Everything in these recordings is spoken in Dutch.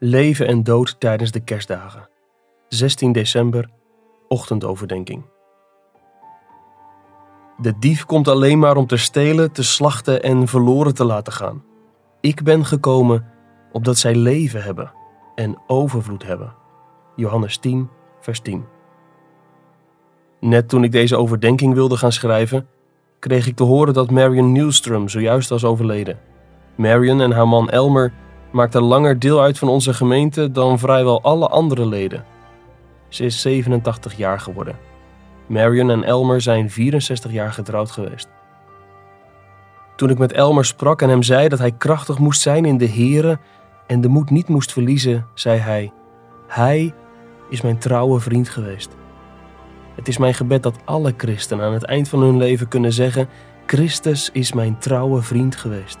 Leven en dood tijdens de kerstdagen. 16 december, ochtendoverdenking. De dief komt alleen maar om te stelen, te slachten en verloren te laten gaan. Ik ben gekomen opdat zij leven hebben en overvloed hebben. Johannes 10, vers 10. Net toen ik deze overdenking wilde gaan schrijven, kreeg ik te horen dat Marion Newstrom zojuist was overleden. Marion en haar man Elmer maakten langer deel uit van onze gemeente dan vrijwel alle andere leden. Ze is 87 jaar geworden. Marion en Elmer zijn 64 jaar getrouwd geweest. Toen ik met Elmer sprak en hem zei dat hij krachtig moest zijn in de Here en de moed niet moest verliezen, zei hij: Hij is mijn trouwe vriend geweest. Het is mijn gebed dat alle christenen aan het eind van hun leven kunnen zeggen: Christus is mijn trouwe vriend geweest.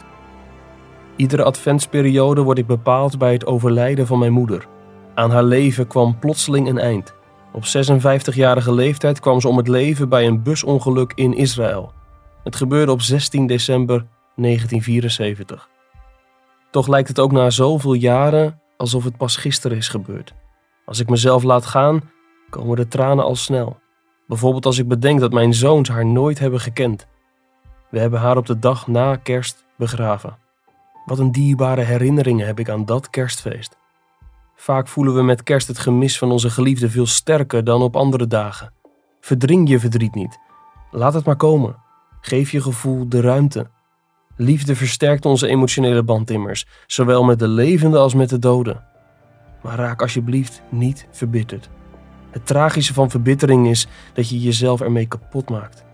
Iedere adventsperiode word ik bepaald bij het overlijden van mijn moeder. Aan haar leven kwam plotseling een eind. Op 56-jarige leeftijd kwam ze om het leven bij een busongeluk in Israël. Het gebeurde op 16 december 1974. Toch lijkt het ook na zoveel jaren alsof het pas gisteren is gebeurd. Als ik mezelf laat gaan, komen de tranen al snel. Bijvoorbeeld als ik bedenk dat mijn zoons haar nooit hebben gekend. We hebben haar op de dag na kerst begraven. Wat een dierbare herinneringen heb ik aan dat kerstfeest. Vaak voelen we met kerst het gemis van onze geliefde veel sterker dan op andere dagen. Verdring je verdriet niet. Laat het maar komen. Geef je gevoel de ruimte. Liefde versterkt onze emotionele band immers, zowel met de levenden als met de doden. Maar raak alsjeblieft niet verbitterd. Het tragische van verbittering is dat je jezelf ermee kapot maakt.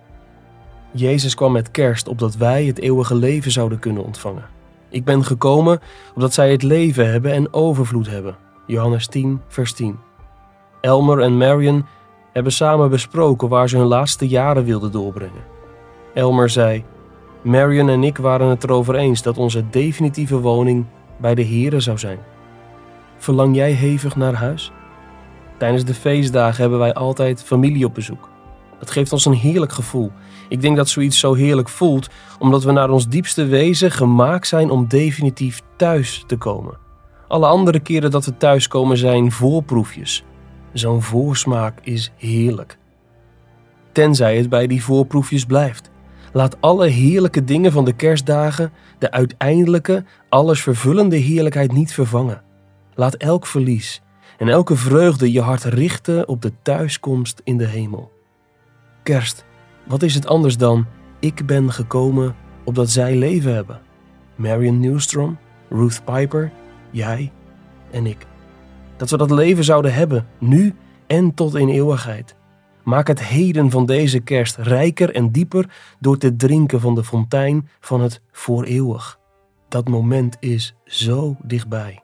Jezus kwam met kerst opdat wij het eeuwige leven zouden kunnen ontvangen. Ik ben gekomen opdat zij het leven hebben en overvloed hebben. Johannes 10, vers 10. Elmer en Marion hebben samen besproken waar ze hun laatste jaren wilden doorbrengen. Elmer zei: Marion en ik waren het erover eens dat onze definitieve woning bij de Here zou zijn. Verlang jij hevig naar huis? Tijdens de feestdagen hebben wij altijd familie op bezoek. Dat geeft ons een heerlijk gevoel. Ik denk dat zoiets zo heerlijk voelt omdat we naar ons diepste wezen gemaakt zijn om definitief thuis te komen. Alle andere keren dat we thuiskomen zijn voorproefjes. Zo'n voorsmaak is heerlijk. Tenzij het bij die voorproefjes blijft. Laat alle heerlijke dingen van de kerstdagen de uiteindelijke, alles vervullende heerlijkheid niet vervangen. Laat elk verlies en elke vreugde je hart richten op de thuiskomst in de hemel. Kerst, wat is het anders dan ik ben gekomen opdat zij leven hebben? Marion Newstrom, Ruth Piper, jij en ik. Dat we dat leven zouden hebben, nu en tot in eeuwigheid. Maak het heden van deze kerst rijker en dieper door te drinken van de fontein van het voor eeuwig. Dat moment is zo dichtbij.